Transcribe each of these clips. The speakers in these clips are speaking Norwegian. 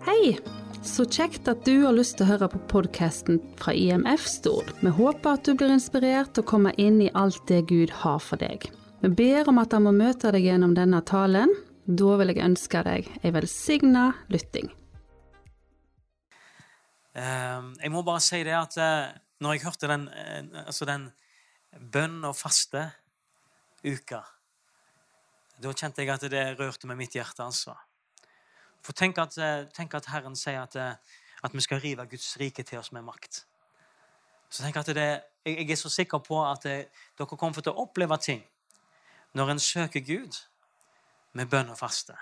Hei! Så kjekt at du har lyst til å høre på podkasten fra IMF Stord. Vi håper at du blir inspirert til å komme inn i alt det Gud har for deg. Vi ber om at han må møte deg gjennom denne talen. Da vil jeg ønske deg ei velsigna lytting. Uh, Jeg må bare si det at uh, når jeg hørte den, uh, altså den bønn og faste uka, da kjente jeg at det rørte med mitt hjerte, altså. For tenk at, eh, tenk at Herren sier at, eh, at vi skal rive Guds rike til oss med makt. Så tenk at det, jeg er så sikker på at det, dere kommer til å oppleve ting når en søker Gud med bønn og faste.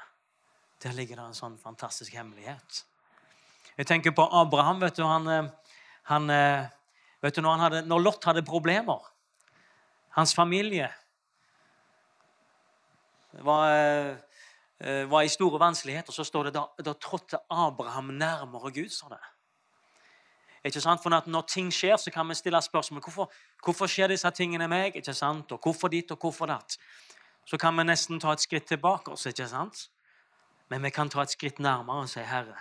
Der ligger det en sånn fantastisk hemmelighet. Jeg tenker på Abraham. vet du, han, eh, han, eh, vet du når, han hadde, når Lot hadde problemer Hans familie det var, eh, var i store vanskeligheter. Så står det da, da trådte Abraham nærmere Gud. står det. Ikke sant? For Når ting skjer, så kan vi stille spørsmål hvorfor, hvorfor skjer disse tingene meg. ikke sant? Og hvorfor dit og hvorfor datt. Så kan vi nesten ta et skritt tilbake. oss, ikke sant? Men vi kan ta et skritt nærmere og si, Herre,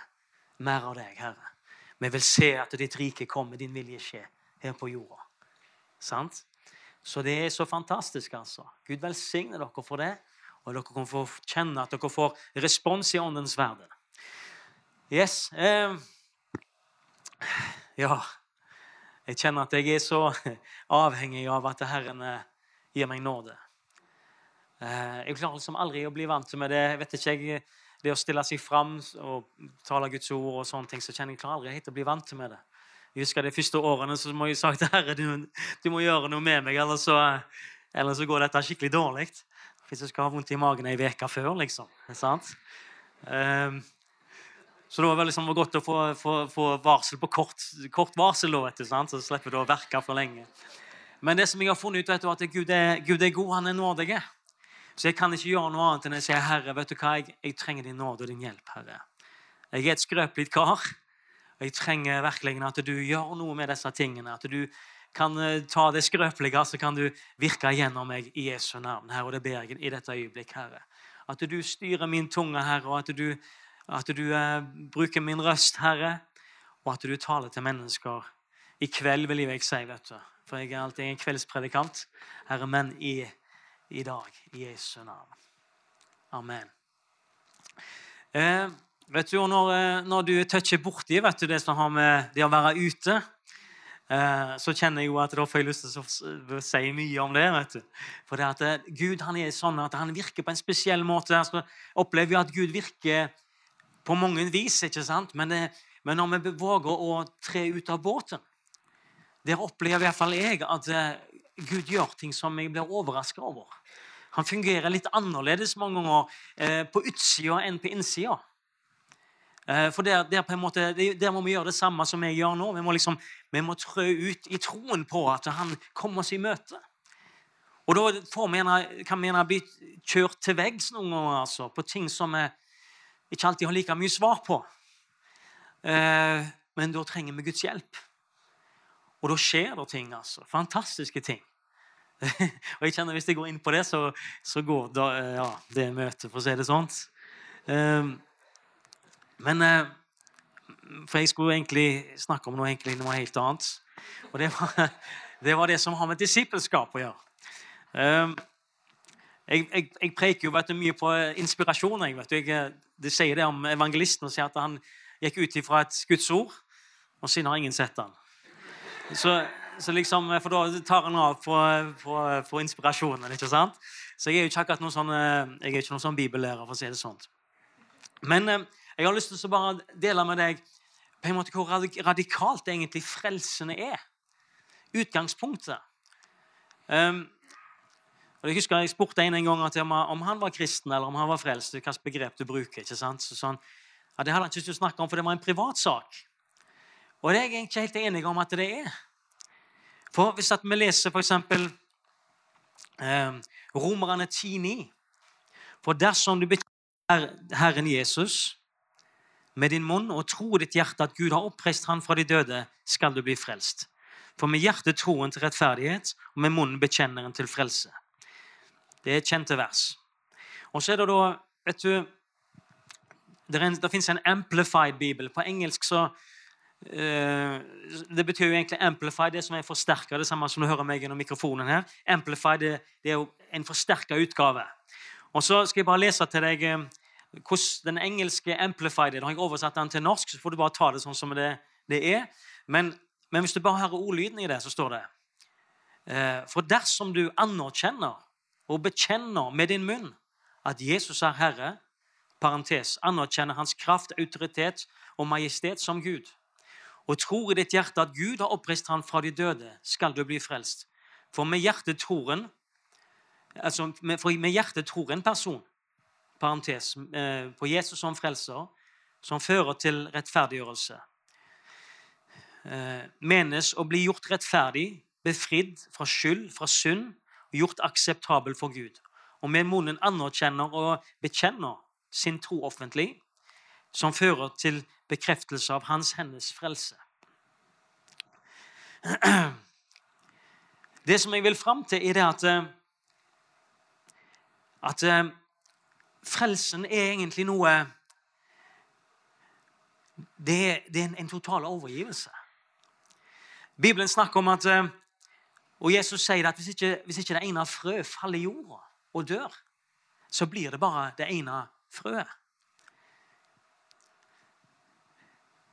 mer av deg, Herre. Vi vil se at ditt rike kommer, din vilje skje her på jorda. Sant? Så det er så fantastisk, altså. Gud velsigne dere for det. Og dere kan få kjenne at dere får respons i åndens verden. Yes. Eh, ja. Jeg kjenner at jeg er så avhengig av at Herren eh, gir meg nåde. Eh, jeg klarer liksom aldri å bli vant med det. Jeg vet ikke, jeg, det å stille seg fram og tale Guds ord, og sånne ting, så kjenner jeg klarer aldri helt å bli vant med det. Jeg husker De første årene så må jeg sagt Herre, du, du må gjøre noe med meg, ellers så, ellers så går dette skikkelig dårlig. Hvis jeg skal ha vondt i magen ei uke før, liksom. Sant? Um, så det var liksom godt å få, få, få varsel på kort, kort varsel, da, vet du, sant? så slipper du å verke for lenge. Men det som jeg har funnet ut, vet du, at Gud er, Gud er god, han er nådig. Så jeg kan ikke gjøre noe annet enn å si, Herre, vet du hva, jeg, jeg trenger din nåde og din hjelp, Herre. Jeg er et skrøpelig kar. Og jeg trenger virkelig at du gjør noe med disse tingene. At du kan eh, ta det skrøpelige, så kan du virke gjennom meg i Jesu navn. Herre, og det ber jeg i dette øyeblikk, Herre. At du styrer min tunge, Herre, og at du, at du uh, bruker min røst, Herre. Og at du taler til mennesker. I kveld, vil jeg si, vet du. For jeg er alltid en kveldspredikant. Herre, men i, i dag, i Jesu navn. Amen. Eh, vet du, når, eh, når du toucher borti vet du, det som har med det å være ute, så kjenner jeg jo at da får jeg lyst til å si mye om det. vet du. For det at eh, Gud han er sånn at han virker på en spesiell måte. Altså, opplever vi at Gud virker på mange vis, ikke sant? Men, det, men når vi våger å tre ut av båten, der opplever i hvert fall jeg at Gud gjør ting som jeg blir overraska over. Han fungerer litt annerledes mange ganger eh, på utsida enn på innsida. Eh, for der, der, måte, der, må vi gjøre det samme som jeg gjør nå. Vi må, liksom, vi må trø ut i troen på at han kommer oss i møte. Og da vi gjerne, kan vi bli kjørt til veggs noen ganger altså, på ting som vi ikke alltid har like mye svar på. Eh, men da trenger vi Guds hjelp. Og da skjer det ting. altså. Fantastiske ting. og jeg kjenner Hvis jeg går inn på det, så, så går da, ja, det møtet, for å si det sånn. Um, men uh, For jeg skulle egentlig snakke om noe, egentlig, noe helt annet. Og det var, det var, det som har med disippelskap å gjøre. Um, jeg, jeg, jeg, preker jo vet du, mye på inspirasjon. Jeg, vet du. Jeg, det sier det om evangelisten. og sier at Han gikk ut ifra et Guds ord, og siden har ingen sett han. Så, så liksom, for da tar han av på, på, på, inspirasjonen. ikke sant? Så jeg er jo ikke akkurat noen sånn, jeg er ikke noen sånn bibellærer, for å si det sånn. Men eh, jeg har lyst til å bare dele med deg på en måte hvor radikalt egentlig frelsene er. Utgangspunktet. Um, og Jeg husker jeg spurte en en gang om han var kristen eller om han var frelst. Hvilket begrep du bruker. ikke sant? Så sånn, ja, Det hadde han ikke lyst til å snakke om, for det var en privatsak. Og det er jeg ikke helt enig om at det er. For hvis vi leser f.eks. Eh, Romerne 10,9 For dersom du bekjenner Herren Jesus med din munn og tro i ditt hjerte at Gud har oppreist han fra de døde, skal du bli frelst. For med hjertet troen til rettferdighet, og med munnen bekjenner en til frelse. Det er kjente vers. Og så er det da vet du, det, en, det finnes en amplified bibel. På engelsk så Uh, Det betyr jo egentlig amplified, det som er forsterka. Det samme som du hører meg gjennom mikrofonen her. Amplified det, det er jo en forsterka utgave. Og så skal jeg bare lese til deg eh, hvordan den engelske amplified er. Har jeg oversatt den til norsk, så får du bare ta det sånn som det, det er. Men, men, hvis du bare hører ordlyden i det, så står det eh, For dersom du anerkjenner og bekjenner med din munn at Jesus er Herre, parentes, anerkjenner hans kraft, autoritet og majestet som Gud, og tror i ditt hjerte at Gud har oppreist ham fra de døde, skal du bli frelst. For med hjertet tror en altså, for med hjertet tror en person parentes, eh, på Jesus som frelser, som fører til rettferdiggjørelse. Eh, menes å bli gjort rettferdig, befridd fra skyld, fra synd, og gjort akseptabel for Gud. Og med munnen anerkjenner og bekjenner sin tro offentlig, som fører til bekreftelse av hans hennes frelse. Det som jeg vil fram til, er det at, eh, at frelsen er egentlig noe Det er, det er en, en, total overgivelse. Bibelen snakker om at eh, Og Jesus sier at hvis ikke, hvis ikke det ene frø faller i jorda og dør, så blir det bare det ene frøet.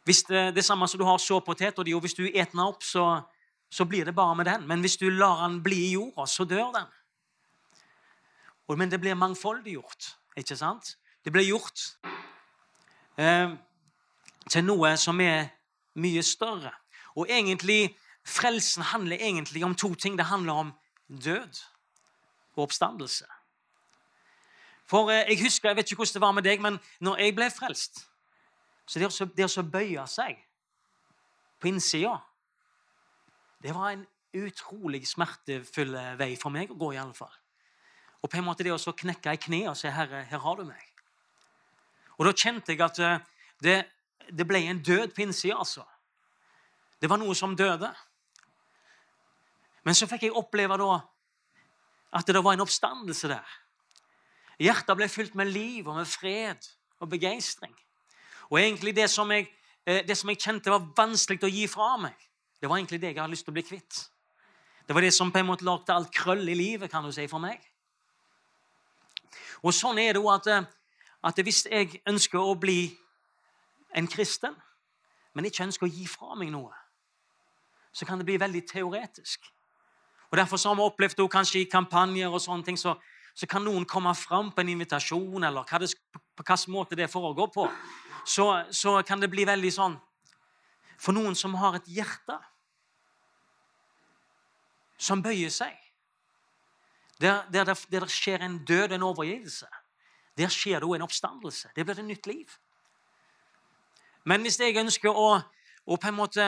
Hvis det, det samme som du har såpotet, og hvis du eter den opp, så, så, blir det bare med den. Men hvis du lar den bli i jorda, så dør den. Og, men det blir mangfoldiggjort. Ikke sant? Det ble gjort eh, til noe som er mye større. Og egentlig, frelsen handler egentlig om to ting. Det handler om død og oppstandelse. For eh, jeg husker, jeg vet ikke hvordan det var med deg, men når jeg ble frelst Så det å, det å bøye seg på innsida Det var en utrolig smertefull vei for meg å gå, i alle fall. Og på en måte det å knekke i kne og si 'Herre, her har du meg'. Og da kjente jeg at eh, det, det ble en død på innsida, altså. Det var noe som døde. Men så fikk jeg oppleve da at det var en oppstandelse der. Hjertet ble fylt med liv og med fred og begeistring. Og egentlig det som, jeg, eh, det som jeg kjente var vanskelig å gi fra meg, det var egentlig det jeg hadde lyst til å bli kvitt. Det var det som på en måte lagde alt krøll i livet kan du si, for meg. Og sånn er det òg at, eh, at hvis jeg ønsker å bli en kristen, men ikke ønsker å gi fra meg noe, så kan det bli veldig teoretisk. Og Derfor har vi opplevd det kanskje i kampanjer og sånne ting, så, så kan noen komme fram på en invitasjon, eller hva det, på hvilken måte det foregår på. Så, så kan det bli veldig sånn For noen som har et hjerte som bøyer seg der, der, der, der skjer en død, en overgivelse, der skjer det òg en oppstandelse. Det blir et nytt liv. Men hvis jeg ønsker å, å, på en måte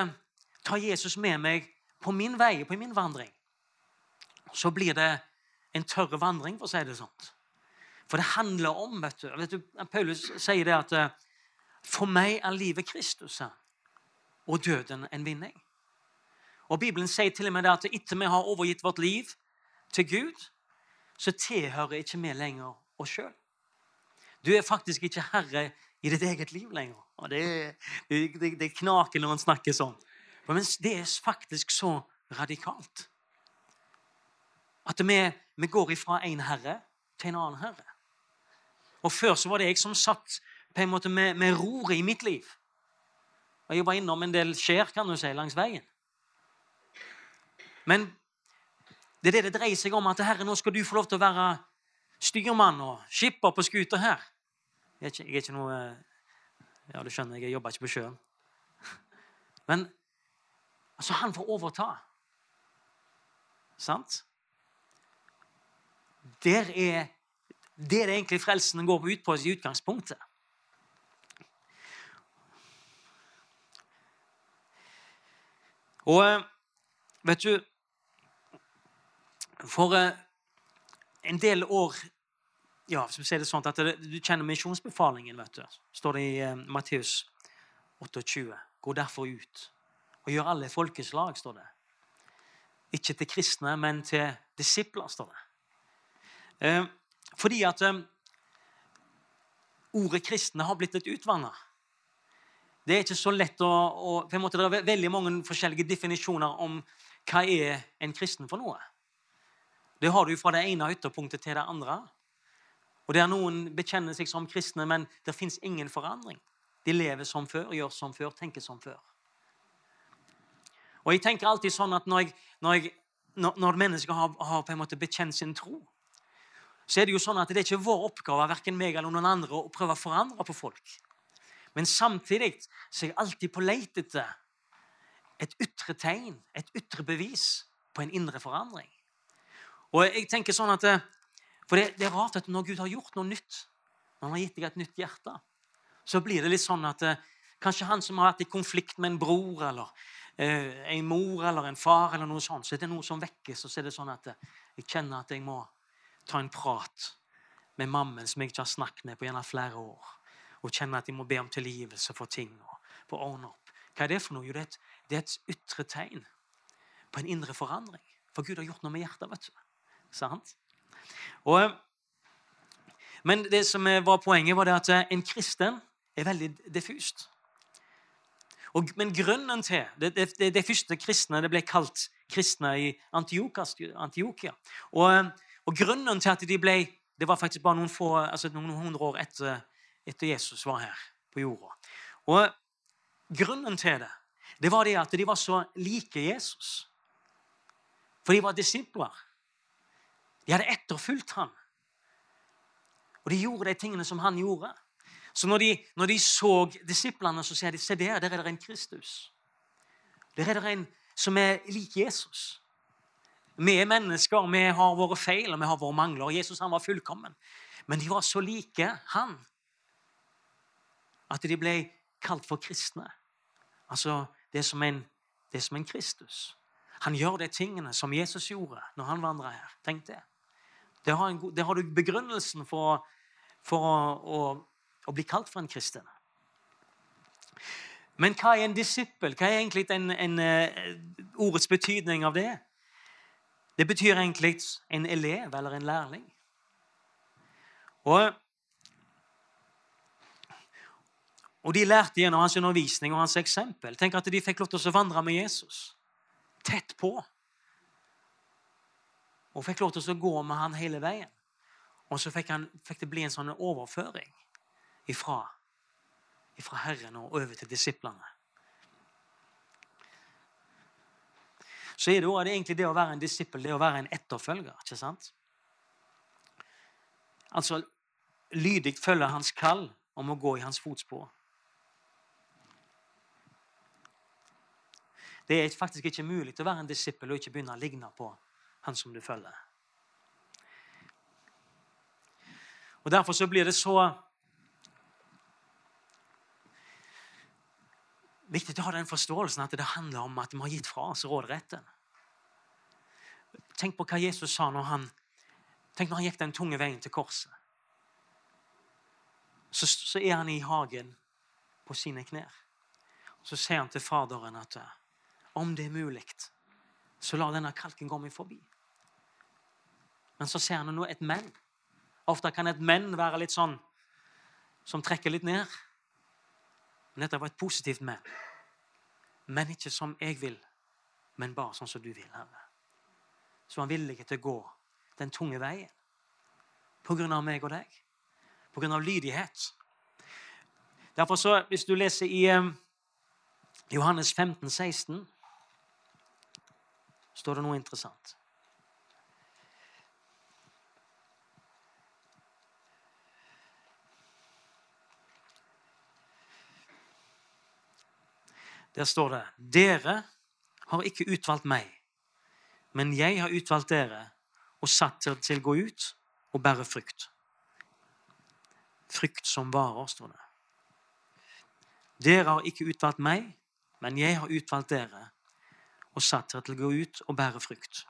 ta Jesus med meg på min vei, på min vandring, så blir det en tørre vandring, for å si det sånn. For det handler om vet du, vet du, Paulus sier det at eh, for meg er livet Kristus og døden en vinning. Og Bibelen sier til og med det at etter vi har overgitt vårt liv til Gud, så tilhører ikke vi lenger oss sjøl. Du er faktisk ikke herre i ditt eget liv lenger. Og det, det, det knaker når man snakker sånn. Men det er faktisk så radikalt. At vi, vi går ifra en herre til en annen herre. Og Før så var det jeg som satt på en måte med, med roret i mitt liv. Og Jeg var innom en del skjær kan du si, langs veien. Men det er det det dreier seg om. At Herre, nå skal du få lov til å være styrmann og skipper på skuta her. Jeg er, ikke, jeg er ikke, noe Ja, du skjønner, jeg jobber ikke på sjøen. Men altså, han får overta. Sant? Der er det er det egentlig frelsen går ut på i utgangspunktet. Og vet du for eh, en del år ja, så si det sånn at Du kjenner misjonsbefalingen, vet du. står det i uh, Matteus 28. Gå derfor ut og gjør alle folkeslag, står det. Ikke til kristne, men til disipler, står det. Uh, fordi at ordet kristne har blitt litt utvanna. Det er ikke så lett å, å på en måte, Det er veldig mange forskjellige definisjoner om hva er en kristen for noe. Det har du fra det ene ytterpunktet til det andre. Og der Noen bekjenner seg som kristne, men det fins ingen forandring. De lever som før, gjør som før, tenker som før. Og jeg tenker alltid sånn at Når, jeg, når, jeg, når mennesker har, har, på en måte bekjent sin tro, så er det jo sånn at det er ikke vår oppgave verken meg eller noen andre, å prøve å forandre på folk. Men samtidig så er jeg alltid på leit etter et ytre tegn, et ytre bevis på en indre forandring. Og jeg tenker sånn at, eh, For det, det er rart at når Gud har gjort noe nytt, når han har gitt deg et nytt hjerte, så blir det litt sånn at eh, kanskje han som har vært i konflikt med en bror eller eh, en mor eller en far, eller noe sånt, så er det noe som vekkes, og så er det sånn at eh, jeg kjenner at jeg må ta en prat med mammen som jeg ikke har snakket med på gjerne flere år, og kjenner at jeg må be om tilgivelse for ting og for å ordne opp. Hva er det for noe? Jo, det er et, det er et ytre tegn på en indre forandring. For Gud har gjort noe med hjertet. vet du. Sant? Og, men det som var poenget, var at en kristen er veldig diffust. Og, men grunnen til det, det, det, første kristne det ble kalt kristne i Antiokia. Og, og, grunnen til at de ble Det var faktisk bare noen, få, altså noen hundre år etter, etter Jesus var her på jorda. Og grunnen til det det var det at de var så like Jesus. For de var disipler. De hadde etterfulgt han. Og de gjorde de tingene som han gjorde. Så når de, når de så disiplene, så sier de se der, der er det en Kristus. Der er det en som er lik Jesus. Vi er mennesker, vi har våre feil og vi har våre mangler. Jesus han var fullkommen. Men de var så like han at de ble kalt for kristne. Altså, det er som en, det er som en Kristus. Han gjør de tingene som Jesus gjorde når han vandra her. Tenk det. Det har, en, det har du begrunnelsen for, for å, å, å, bli kalt for en kristen. Men hva er en disippel? Hva er egentlig en, en, uh, ordets betydning av det? Det betyr egentlig en elev eller en lærling. Og, og de lærte gjennom hans undervisning og hans eksempel. Tenk at de fikk lov til å vandre med Jesus tett på. Og fikk lov til å gå med han hele veien. Og så fikk, han, fikk det bli en sånn overføring ifra, ifra Herren og over til disiplene. Så er det, også, det er egentlig det å være en disippel, det å være en etterfølger. ikke sant? Altså lydig følge hans kall om å gå i hans fotspor. Det er faktisk ikke mulig å være en disippel og ikke begynne å ligne på han som du følger. Og Derfor så blir det så viktig å ha den forståelsen at det handler om at vi har gitt fra oss råderetten. Tenk på hva Jesus sa når han, tenk når han gikk den tunge veien til korset. Så, så er han i hagen på sine knær. Så sier han til Faderen at om det er mulig, så la denne kalken gå meg forbi. Men så ser han nå et men. Ofte kan et men være litt sånn som trekker litt ned. Men dette var et positivt men. Men ikke som jeg vil, men bare sånn som du vil, Herre. Så han villig til å gå den tunge veien på grunn av meg og deg. På grunn av lydighet. Derfor så, Hvis du leser i eh, Johannes 15, 16, står det noe interessant. Der står det Dere har ikke utvalgt meg, men jeg har utvalgt dere og satt dere til å gå ut og bære frukt. Frykt som varer, står det. Dere har ikke utvalgt meg, men jeg har utvalgt dere og satt dere til å gå ut og bære frukt.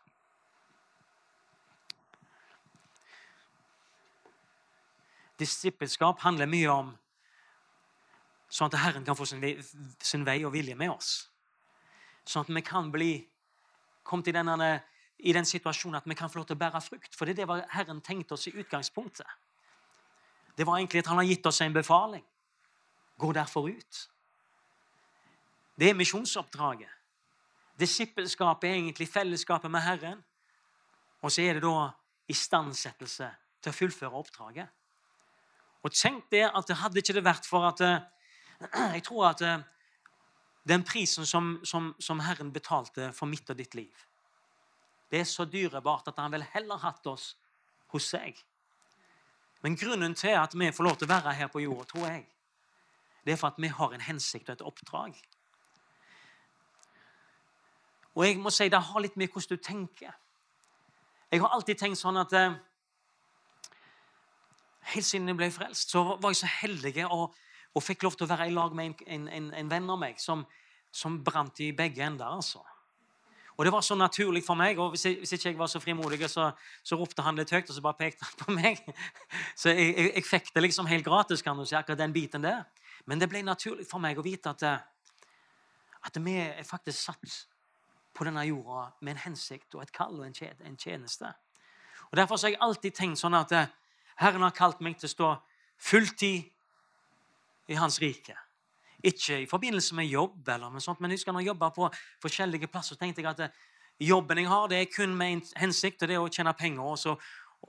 Disippelskap handler mye om sånn at Herren kan få sin sin vei, og vilje med oss. Sånn at vi kan bli kommet i, denne, i den situasjonen at vi kan få lov til å bære frukt. For det er det Herren tenkte oss i utgangspunktet. det var egentlig at han har gitt oss en befaling. Gå derfor ut. Det er misjonsoppdraget. Disippelskapet er egentlig fellesskapet med Herren. Og så er det da istandsettelse til å fullføre oppdraget. Og tenk det at det hadde ikke det vært for at eh, Jeg tror at eh, den prisen som, som, som Herren betalte for mitt og ditt liv, det er så dyrebart at han ville heller hatt oss hos seg. Men grunnen til at vi får lov til å være her på jorda, tror jeg, det er for at vi har en hensikt og et oppdrag. Og jeg må si det har litt med hvordan du tenker. Jeg har alltid tenkt sånn at eh, Helt siden jeg ble frelst, så var jeg så heldig og, og fikk lov til å være i lag med en, en, en venn av meg som, som brant i begge ender. altså. Og det var så naturlig for meg. og Hvis, jeg, hvis ikke jeg var så frimodig, så, så, ropte han litt høyt, og så bare pekte han på meg. Så jeg, jeg, jeg fikk det liksom helt gratis, kan du si, akkurat den biten der. Men det ble naturlig for meg å vite at, eh, at vi er faktisk satt på denne jorda med en hensikt og et kall og en tjeneste. Og Derfor har jeg alltid tenkt sånn at eh, Herren har kalt meg til å stå fulltid i Hans rike. Ikke i forbindelse med jobb, eller noe sånt, men husker når jeg jobba på forskjellige plasser, så tenkte jeg at eh, jobben jeg har, det er kun med en hensikt, og det er å tjene penger. Også,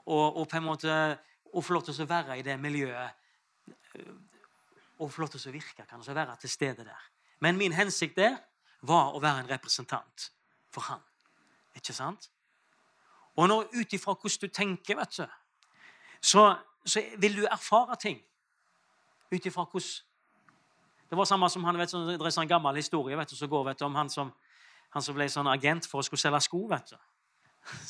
og, og, på en måte å få lov til å være i det miljøet eh, og få lov til å virke, kan også være til stede der. Men min hensikt der var å være en representant for han. Ikke sant? Og ut ifra hvordan du tenker, vet du, så, så vil du erfare ting ut ifra hvordan Det var samme som han, vet, det er sånn gammel historie vet du, som går vet du, om han som, han som ble sånn agent for å skulle selge sko. vet du.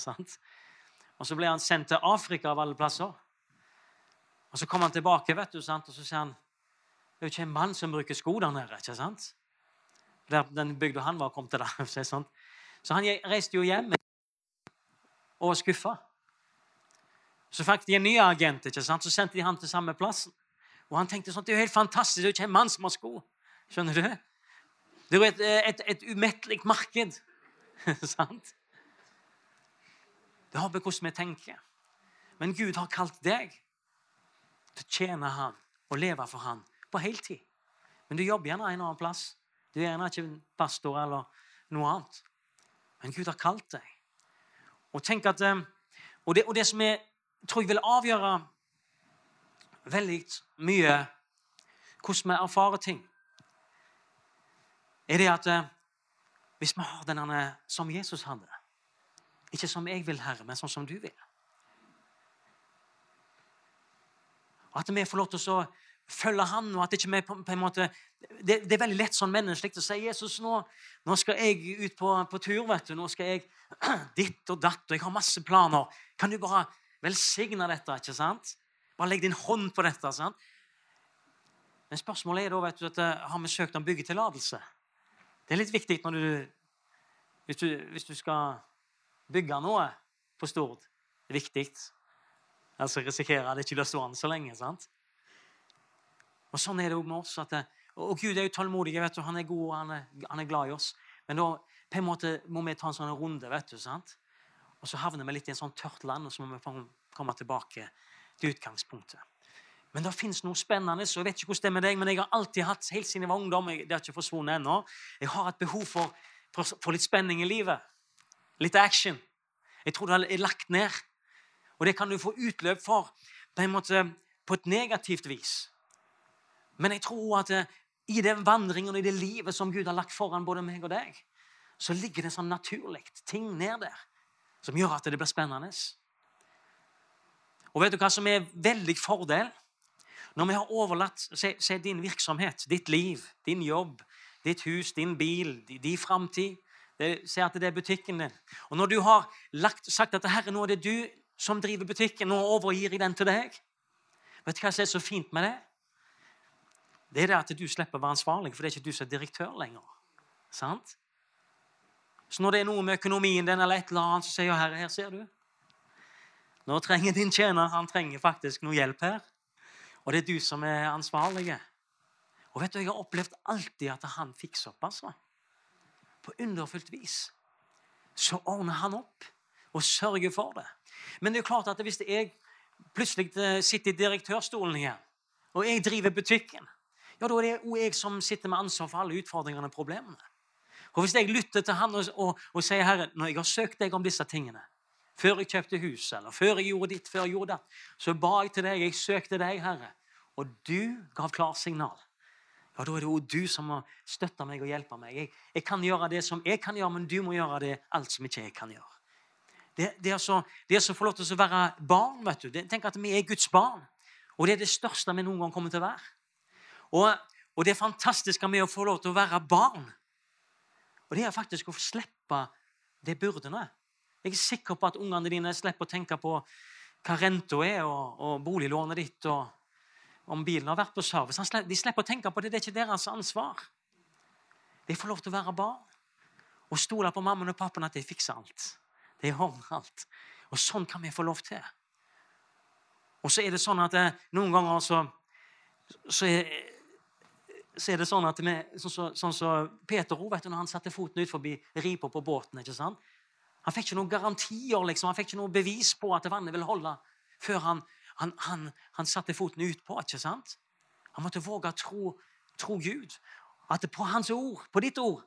og Så ble han sendt til Afrika av alle plasser. Og Så kom han tilbake, vet du, sant? og så sier han det er jo ikke en mann som bruker sko der nede. ikke sant? Der den bygda han var, kom til der. Sant? Så han reiste jo hjem og var skuffa. Så fikk de en ny agent, ikke sant? så sendte de han til samme plassen. Og han tenkte sånn, det er jo helt fantastisk, det er jo ikke en mann som har sko. Skjønner du? Det er jo et, et, et umettelig marked. sant? Det har med hvordan vi tenker. Men Gud har kalt deg til å tjene Han og leve for Han på heltid. Men du jobber gjerne en annen plass. Du er gjerne ikke pastor eller noe annet. Men Gud har kalt deg. Og tenk at, eh, og det, og det som jeg tror jeg vil avgjøre veldig mye hvordan vi erfarer ting, er det at eh, hvis vi har denne som Jesus hadde Ikke som jeg vil, Herre, men sånn som du vil. At vi får lov til å følge Han, og at ikke vi på, på en måte det, det, er veldig lett sånn menneskelig å si Jesus, nå, nå skal jeg ut på, på, tur. vet du, Nå skal jeg ditt og datt, og jeg har masse planer. Kan du bare velsigne dette? ikke sant? Bare legg din hånd på dette. sant? Men spørsmålet er da, vet du, at eh, har vi søkt om byggetillatelse. Det er litt viktig når du hvis, du hvis, du skal bygge noe på Stord. Det er viktig. Altså risikere at det ikke blir stående så lenge. sant? Og Sånn er det òg med oss. at eh, og Gud er jo tålmodig. vet du, Han er god og han er, han er, glad i oss. Men da på en måte må vi ta en sånn runde. vet du, sant? Og så havner vi litt i en sånn tørt land, og så må vi komme tilbake til utgangspunktet. Men det fins noe spennende. så Jeg vet ikke hvordan det er med deg, men jeg har alltid hatt, helt siden jeg var ungdom, det har ikke forsvunnet ennå, jeg har et behov for, for, for, litt spenning i livet. Litt action. Jeg tror det er lagt ned. Og det kan du få utløp for på en måte på et negativt vis. Men jeg tror at eh, i den vandringen og i det livet som Gud har lagt foran både meg og deg, så ligger det sånn naturlig ting ned der som gjør at det blir spennende. Og vet du hva som er veldig fordel? Når vi har overlatt se, se din virksomhet, ditt liv, din jobb, ditt hus, din bil, din, din framtid Se at det er butikken din. Og når du har lagt, sagt at herre, nå er det du som driver butikken, nå overgir jeg den til deg Vet du hva som er så fint med det? det er det at du slipper å være ansvarlig, for det er ikke du som er direktør lenger. Sant? Så når det er noe med økonomien din, eller et eller annet, så sier jeg herre, her ser du. Nå trenger din tjener han trenger faktisk noe hjelp her. Og det er du som er ansvarlig. Og vet du, Jeg har opplevd alltid at han fikser opp. altså. På underfullt vis. Så ordner han opp og sørger for det. Men det er jo klart at hvis jeg plutselig eh, sitter i direktørstolen igjen, og jeg driver butikken, ja, da er det jo jeg som sitter med ansvar for alle utfordringene og problemene. Og Hvis jeg lytter til han og, og, og sier, 'Herre, når jeg har søkt deg om disse tingene' Før jeg kjøpte hus, eller før jeg gjorde ditt, før jeg gjorde det, så ba jeg til deg, jeg søkte deg, Herre, og du gav klarsignal. Ja, da er det jo du som må støtte meg og hjelpe meg. Jeg, jeg, kan gjøre det som jeg kan gjøre, men du må gjøre det alt som ikke jeg kan gjøre. Det, det, er, så, det lov til å være barn. vet du. Det, tenk at vi er Guds barn. Og det er det største vi noen gang kommer til å være. Og, og det fantastiske med å få lov til å være barn, og det er faktisk å slippe det byrdene. Jeg er sikker på at ungene dine slipper å tenke på hva renta er, og, og boliglånet ditt, og om bilen har vært på service. De slipper å tenke på det. Det er ikke deres ansvar. De får lov til å være barn og stole på mammaen og pappaen at de fikser alt. De ordner alt. Og sånn kan vi få lov til. Og så er det sånn at det, eh, noen ganger så, så er, så er det sånn at vi, sånn som så, så Peter vet når han satte foten ut forbi ripa på båten ikke sant? Han fikk ikke noen garantier, liksom. han fikk ikke noe bevis på at vannet ville holde før han, han, han, han satte foten utpå. ikke sant? Han måtte våge å tro, tro Gud. At på hans ord, på ditt ord,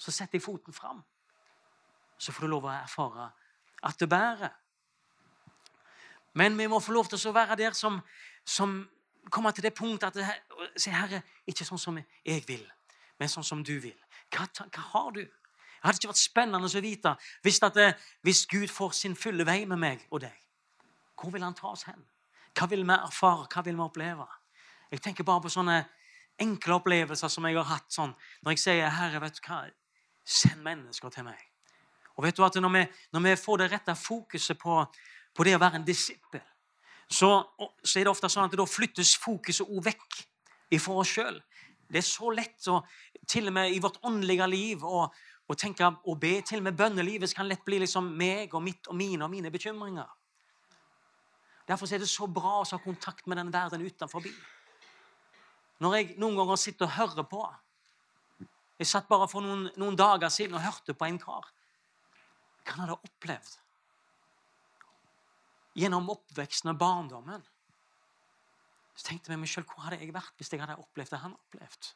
så setter jeg foten fram. Så får du lov å erfare at det bærer. Men vi må få lov til å være der som, som kommer til det punktet at Si, Herre, ikke sånn som jeg vil, men sånn som du vil. Hva, hva har du? Det hadde ikke vært spennende å vite hvis, at, eh, hvis Gud får sin fulle vei med meg og deg. Hvor vil han ta oss hen? Hva vil vi erfare? Hva vil vi oppleve? Jeg tenker bare på sånne enkle opplevelser som jeg har hatt sånn, når jeg sier 'Herre, vet du hva, send mennesker til meg'. Og vet du at Når vi, når vi får det rette fokuset på, på det å være en disippel, så, så, er det ofte sånn at da flyttes fokuset òg vekk ifra oss sjøl. Det er så lett, og til og med i vårt åndelige liv, å, å tenke og be. Til med bønnelivet kan lett bli liksom meg og mitt og mine og mine bekymringer. Derfor er det så bra å ha kontakt med den verden utenfor. Når jeg noen ganger sitter og hører på Jeg satt bare for noen, noen dager siden og hørte på en kar. Hva han hadde opplevd gjennom oppveksten og barndommen. Så tenkte jeg meg selv, hvor hadde jeg vært hvis jeg hadde opplevd det han har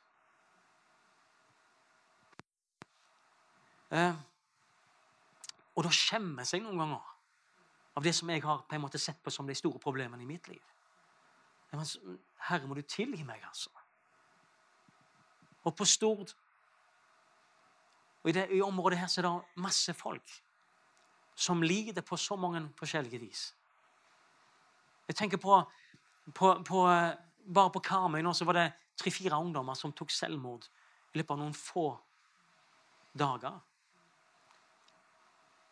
Eh, og da skjemmes jeg noen ganger av det som jeg har på en måte sett på som de store problemene i mitt liv. Men, Herre, må du tilgi meg, altså. Og på Stord og i, det, i området her så er det masse folk som lider på så mange forskjellige vis. Jeg tenker på, på, på Bare på Karmøy nå så var det tre-fire ungdommer som tok selvmord i løpet av noen få dager.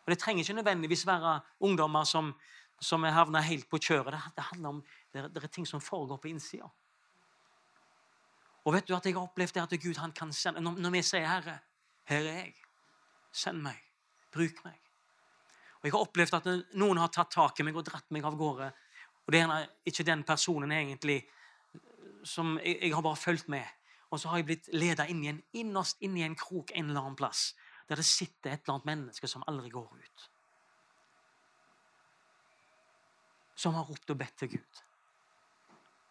Og Det trenger ikke nødvendigvis være ungdommer som, som havner helt på kjøret. Det, det handler om det, det, er ting som foregår på innsida. Og vet du at jeg har opplevd det at Gud han kan sende Når, når vi sier 'Herre, her er jeg. Send meg. Bruk meg.' Og Jeg har opplevd at noen har tatt tak i meg og dratt meg av gårde og det er ikke den personen egentlig som jeg, jeg har bare fulgt med. Og så har jeg blitt leda inn i en, innerst inn i en krok en eller annen plass der det sitter et eller annet menneske som aldri går ut. Som har ropt og bedt til Gud.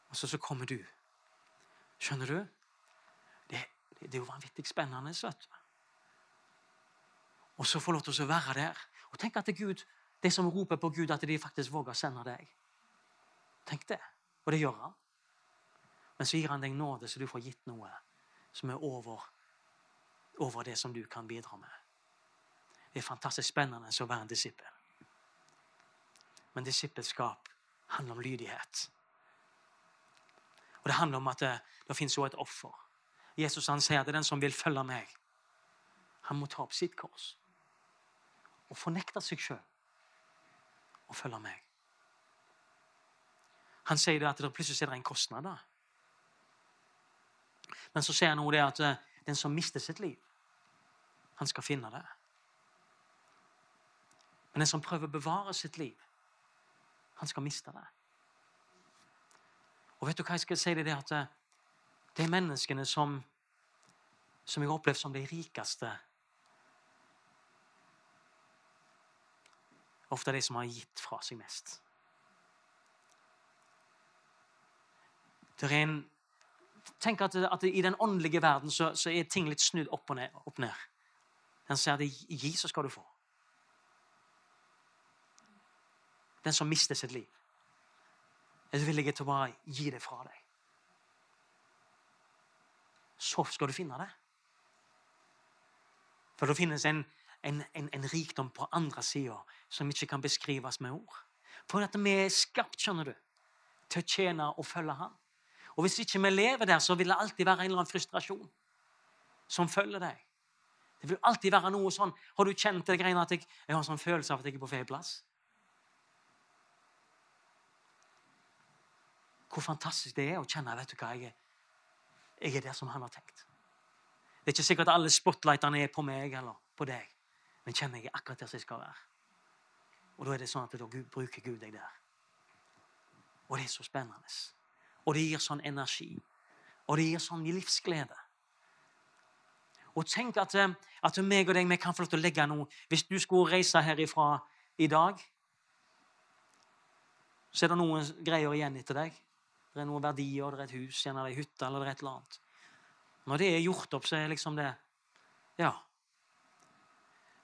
Og så, så kommer du. Skjønner du? Det, det, det er jo vanvittig spennende. Vet. Og så få lov til å være der. Og tenk at det er Gud, de som roper på Gud, at de faktisk våger å sende deg. Tenk det. Og det gjør han. Men så gir han deg nåde, så du får gitt noe som er over, over det som du kan bidra med. Det er fantastisk spennende å være en disippel. Men disippelskap handler om lydighet. Og det handler om at det, det fins jo et offer. Jesus han sier at det er den som vil følge meg, han må ta opp sitt kors og fornekte seg sjøl og følge meg. Han sier at det plutselig er det en kostnad. Men så sier han også det at eh, den som mister sitt liv, han skal finne det. Men den som prøver å bevare sitt liv, han skal miste det. Og vet du hva jeg skal si det, er at eh, de menneskene som, som jeg har opplevd som de rikeste Ofte de som har gitt fra seg mest. Det er en Tenk at, at i den åndelige verden så, så, er ting litt snudd opp og ned. Opp ned. Den sier at gi, så skal du få. Den som mister sitt liv, er villig til å bare gi det fra deg. Så skal du finne det. For det finnes en, en, en, en rikdom på andre sida som ikke kan beskrives med ord. For at vi er skapt skjønner du, til å tjene og følge Han. Og Hvis ikke vi lever der, så vil det alltid være en eller annen frustrasjon som følger deg. Det vil alltid være noe sånn Har du kjent det greiene at jeg, jeg har en sånn følelse av at jeg er på feil plass? Hvor fantastisk det er å kjenne vet du hva, jeg er, jeg er der som han har tenkt. Det er ikke sikkert at alle spotlightene er på meg eller på deg, men kjenner jeg akkurat der som jeg skal være. Og da er det sånn at da bruker Gud deg der. Og det er så spennende. Og det gir sånn energi. Og det gir sånn livsglede. Og tenk at, eh, at meg og deg vi kan få lov til å legge noe Hvis du skulle reise herifra i dag, så er det noen greier igjen etter deg. Det er noen verdier, det er et hus, gjerne er hytte eller det er et eller annet. Når det er gjort opp, så er liksom det Ja.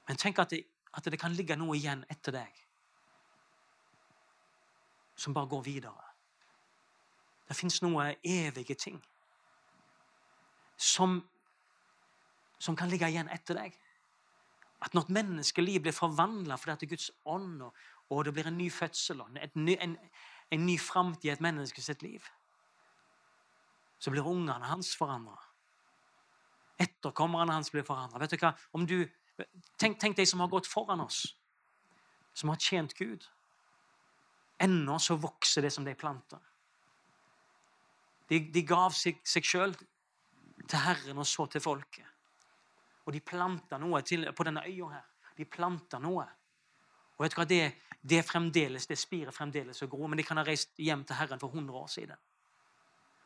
Men tenk at det, at det kan ligge noe igjen etter deg som bare går videre. Det fins noe evige ting som, som kan ligge igjen etter deg. At når et menneskeliv blir forvandla fordi at Guds ånd, og, og det blir en ny fødsel og en, en, en ny framtid i et menneske sitt liv, så blir ungene hans forandra. Etterkommerne hans blir forandra. Tenk, tenk de som har gått foran oss, som har tjent Gud. Ennå så vokser det som de planter. De, de gav seg sjøl til Herren og så til folket. Og de planta noe til, på denne øya her. De planta noe. Og vet du hva, det, det fremdeles, det spirer fremdeles og gror, men de kan ha reist hjem til Herren for 100 år siden.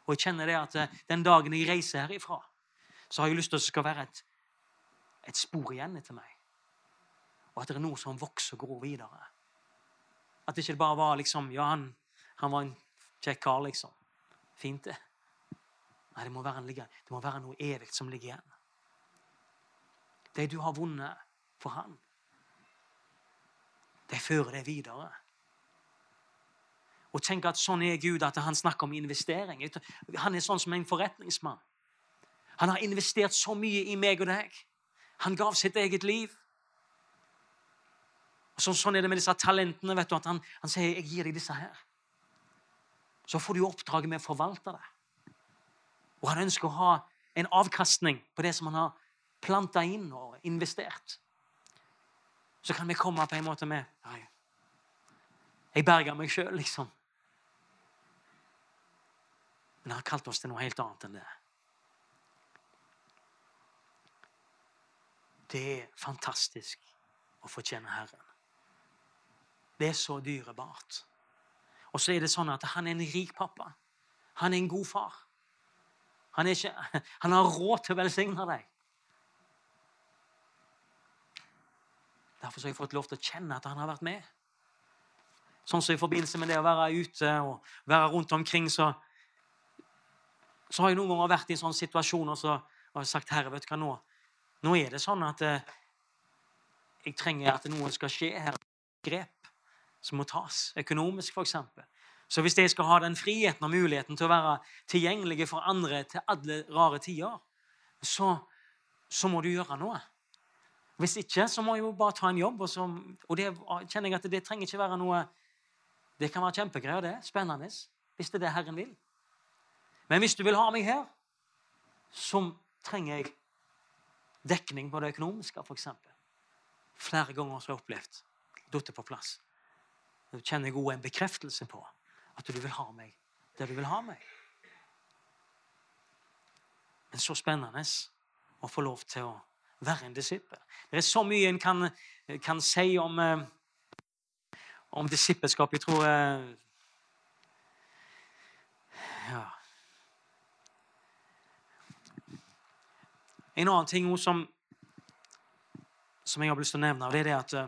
Og jeg kjenner det at eh, den dagen jeg reiser herifra, så har jeg lyst til at det skal være et, et spor igjen etter meg. Og at det er noe som vokser og gror videre. At det ikke bare var liksom Ja, han, han var en kjekk kar, liksom. Fint, det. Nei, det må, være det må være noe evig som ligger igjen. Det du har vunnet for han, de fører deg videre. Og tenk at Sånn er Gud, at han snakker om investering. Han er sånn som en forretningsmann. Han har investert så mye i meg og deg. Han gav sitt eget liv. Så, sånn er det med disse talentene. vet du, at Han, han sier 'Jeg gir deg disse her'. Så får du oppdraget med å forvalte det. Og han ønsker å ha en avkastning på det som han har planta inn og investert. Så kan vi komme på en måte med jeg berger meg sjøl, liksom. Men han har kalt oss til noe helt annet enn det. Det er fantastisk å fortjene Herren. Det er så dyrebart. Og så er det sånn at han er en rik pappa. Han er en god far. Han, ikke, han har råd til å velsigne deg. Derfor har jeg fått lov til å kjenne at han har vært med. Sånn som I forbindelse med det å være ute og være rundt omkring, så, så har jeg noen ganger vært i en sånn situasjon og så har sagt Herre, vet du hva nå? Nå er det sånn at eh, jeg trenger at noe skal skje her. Grep som må tas, økonomisk f.eks. Så hvis jeg skal ha den friheten og muligheten til å være tilgjengelige for andre til alle rare tider, så, så må du gjøre noe. Hvis ikke, så må jeg jo bare ta en jobb. Og, så, og det kjenner jeg at det trenger ikke være noe Det kan være kjempegreier, det. Spennende. Hvis det er det Herren vil. Men hvis du vil ha meg her, så trenger jeg dekning på det økonomiske, f.eks. Flere ganger har jeg opplevd datt på plass. Da kjenner jeg òg en bekreftelse på at du vil ha meg der du vil ha meg. Men så spennende å få lov til å være en disippel. Det er så mye en kan, kan si om, eh, om disippelskap. Jeg tror eh, Ja. En annen ting som, som jeg har lyst til å nevne, det er det at eh,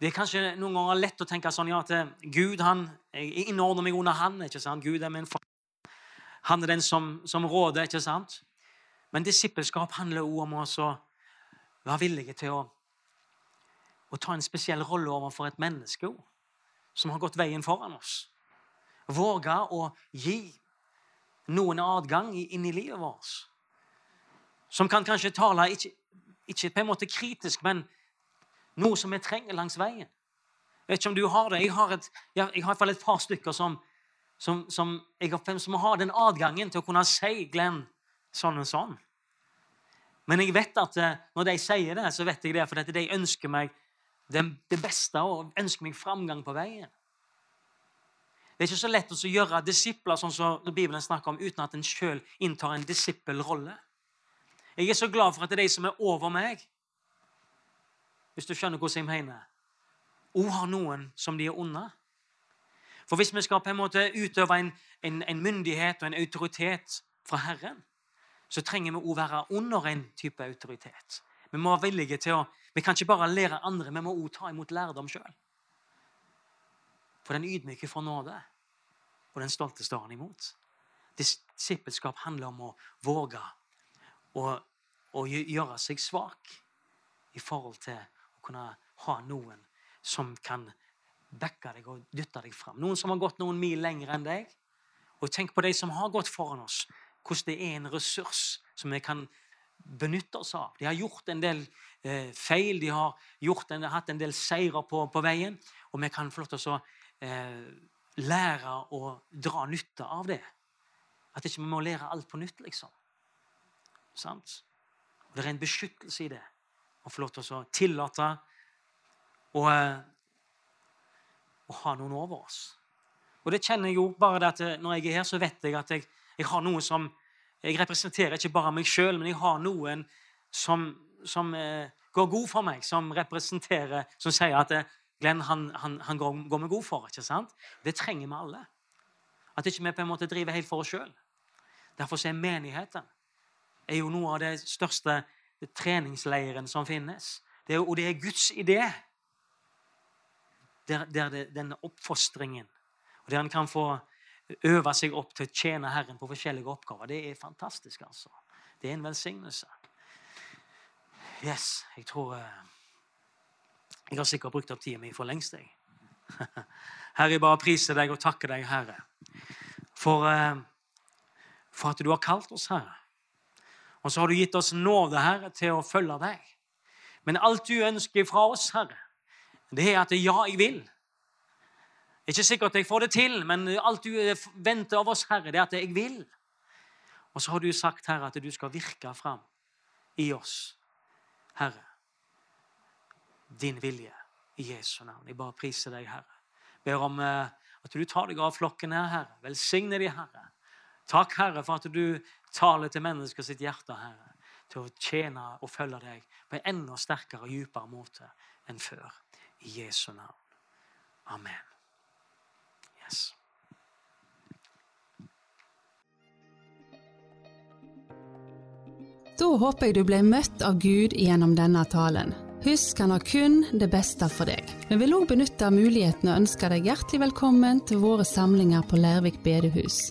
det er kanskje noen ganger lett å tenke sånn ja, at Gud han, Jeg innordner meg under Han. ikke sant? Gud er min far. Han er den som, som råder. ikke sant? Men disippelskap handler også om å være villige til å, å ta en spesiell rolle overfor et menneske som har gått veien foran oss. Våge å gi noen adgang inn i livet vårt. Som kan kanskje tale ikke, ikke på en måte kritisk, men noe som vi trenger langs veien. Jeg vet ikke om du har det. Jeg har, et, jeg har i hvert fall et par stykker som, som, som, jeg som har den adgangen til å kunne si Glenn sånn og sånn. Men jeg vet at eh, når de sier det, så vet jeg det fordi de ønsker meg det, beste og ønsker meg framgang på veien. Det er ikke så lett å gjøre disipler sånn som Bibelen snakker om, uten at en sjøl inntar en disippelrolle. Jeg er så glad for at det er de som er over meg, hvis du skjønner hvordan jeg mener, òg har noen som de er under. For hvis vi skal på en måte utøve en, en, en myndighet og en autoritet fra Herren, så trenger vi òg være under en type autoritet. Vi må være villige til å, vi kan ikke bare lære andre, vi må òg ta imot lærdom sjøl. For den ydmyke får nåde, og den stolte står han imot. Disippelskap handler om å våge å, å gjøre seg svak i forhold til å kunne ha noen som kan backe deg og dytte deg fram. Noen som har gått noen mil lenger enn deg. Og tenk på de som har gått foran oss, hvordan det er en ressurs som vi kan benytte oss av. De har gjort en del eh, feil, de har en, hatt en del seirer på, på, veien, og vi kan få lov til eh, lære å dra nytte av det. At ikke vi må lære alt på nytt, liksom. Sant? Og Det er en beskyttelse i det å få lov til å tillate å, eh, å ha noen over oss. Og det kjenner jeg jo bare det at eh, Når jeg er her, så vet jeg at jeg, jeg har noe som Jeg representerer ikke bare meg sjøl, men jeg har noen som, som eh, går god for meg, som representerer Som sier at eh, Glenn han, han, han går, går, med god for. ikke sant? Det trenger vi alle. At ikke vi på en måte driver helt for oss sjøl. Derfor er menigheten er jo noe av det største treningsleiren som finnes. Det er, og det er Guds idé. Der, der det, denne oppfostringen, og der en kan få øve seg opp til å tjene Herren på forskjellige oppgaver. Det er fantastisk, altså. Det er en velsignelse. Yes, jeg tror uh, jeg har sikkert brukt opp tida mi for lengst. jeg. Herre, jeg bare priser deg og takker deg, Herre, for, eh, for at du har kalt oss, Herre. Og så har du gitt oss nåde, Herre, til å følge deg. Men alt du ønsker fra oss, Herre, det er at ja, jeg vil. Er ikke sikkert jeg får det til, men alt du venter av oss, Herre, det er at jeg vil. Og så har du sagt, Herre, at du skal virke fram i oss, Herre din vilje i Jesu navn. Jeg bare priser deg, Herre. Ber om eh, at du tar deg av flokken her, Herre. Velsigne de, Herre. Takk, Herre, for at du taler til mennesker sitt hjerte, Herre, til å tjene og følge deg på en enda sterkere og dypere måte enn før. I Jesu navn. Amen. Yes. Da håper jeg du ble møtt av Gud gjennom denne talen. Husk han har kun det beste for deg. Vi vil òg benytte muligheten og ønske deg hjertelig velkommen til våre samlinger på Lærvik bedehus.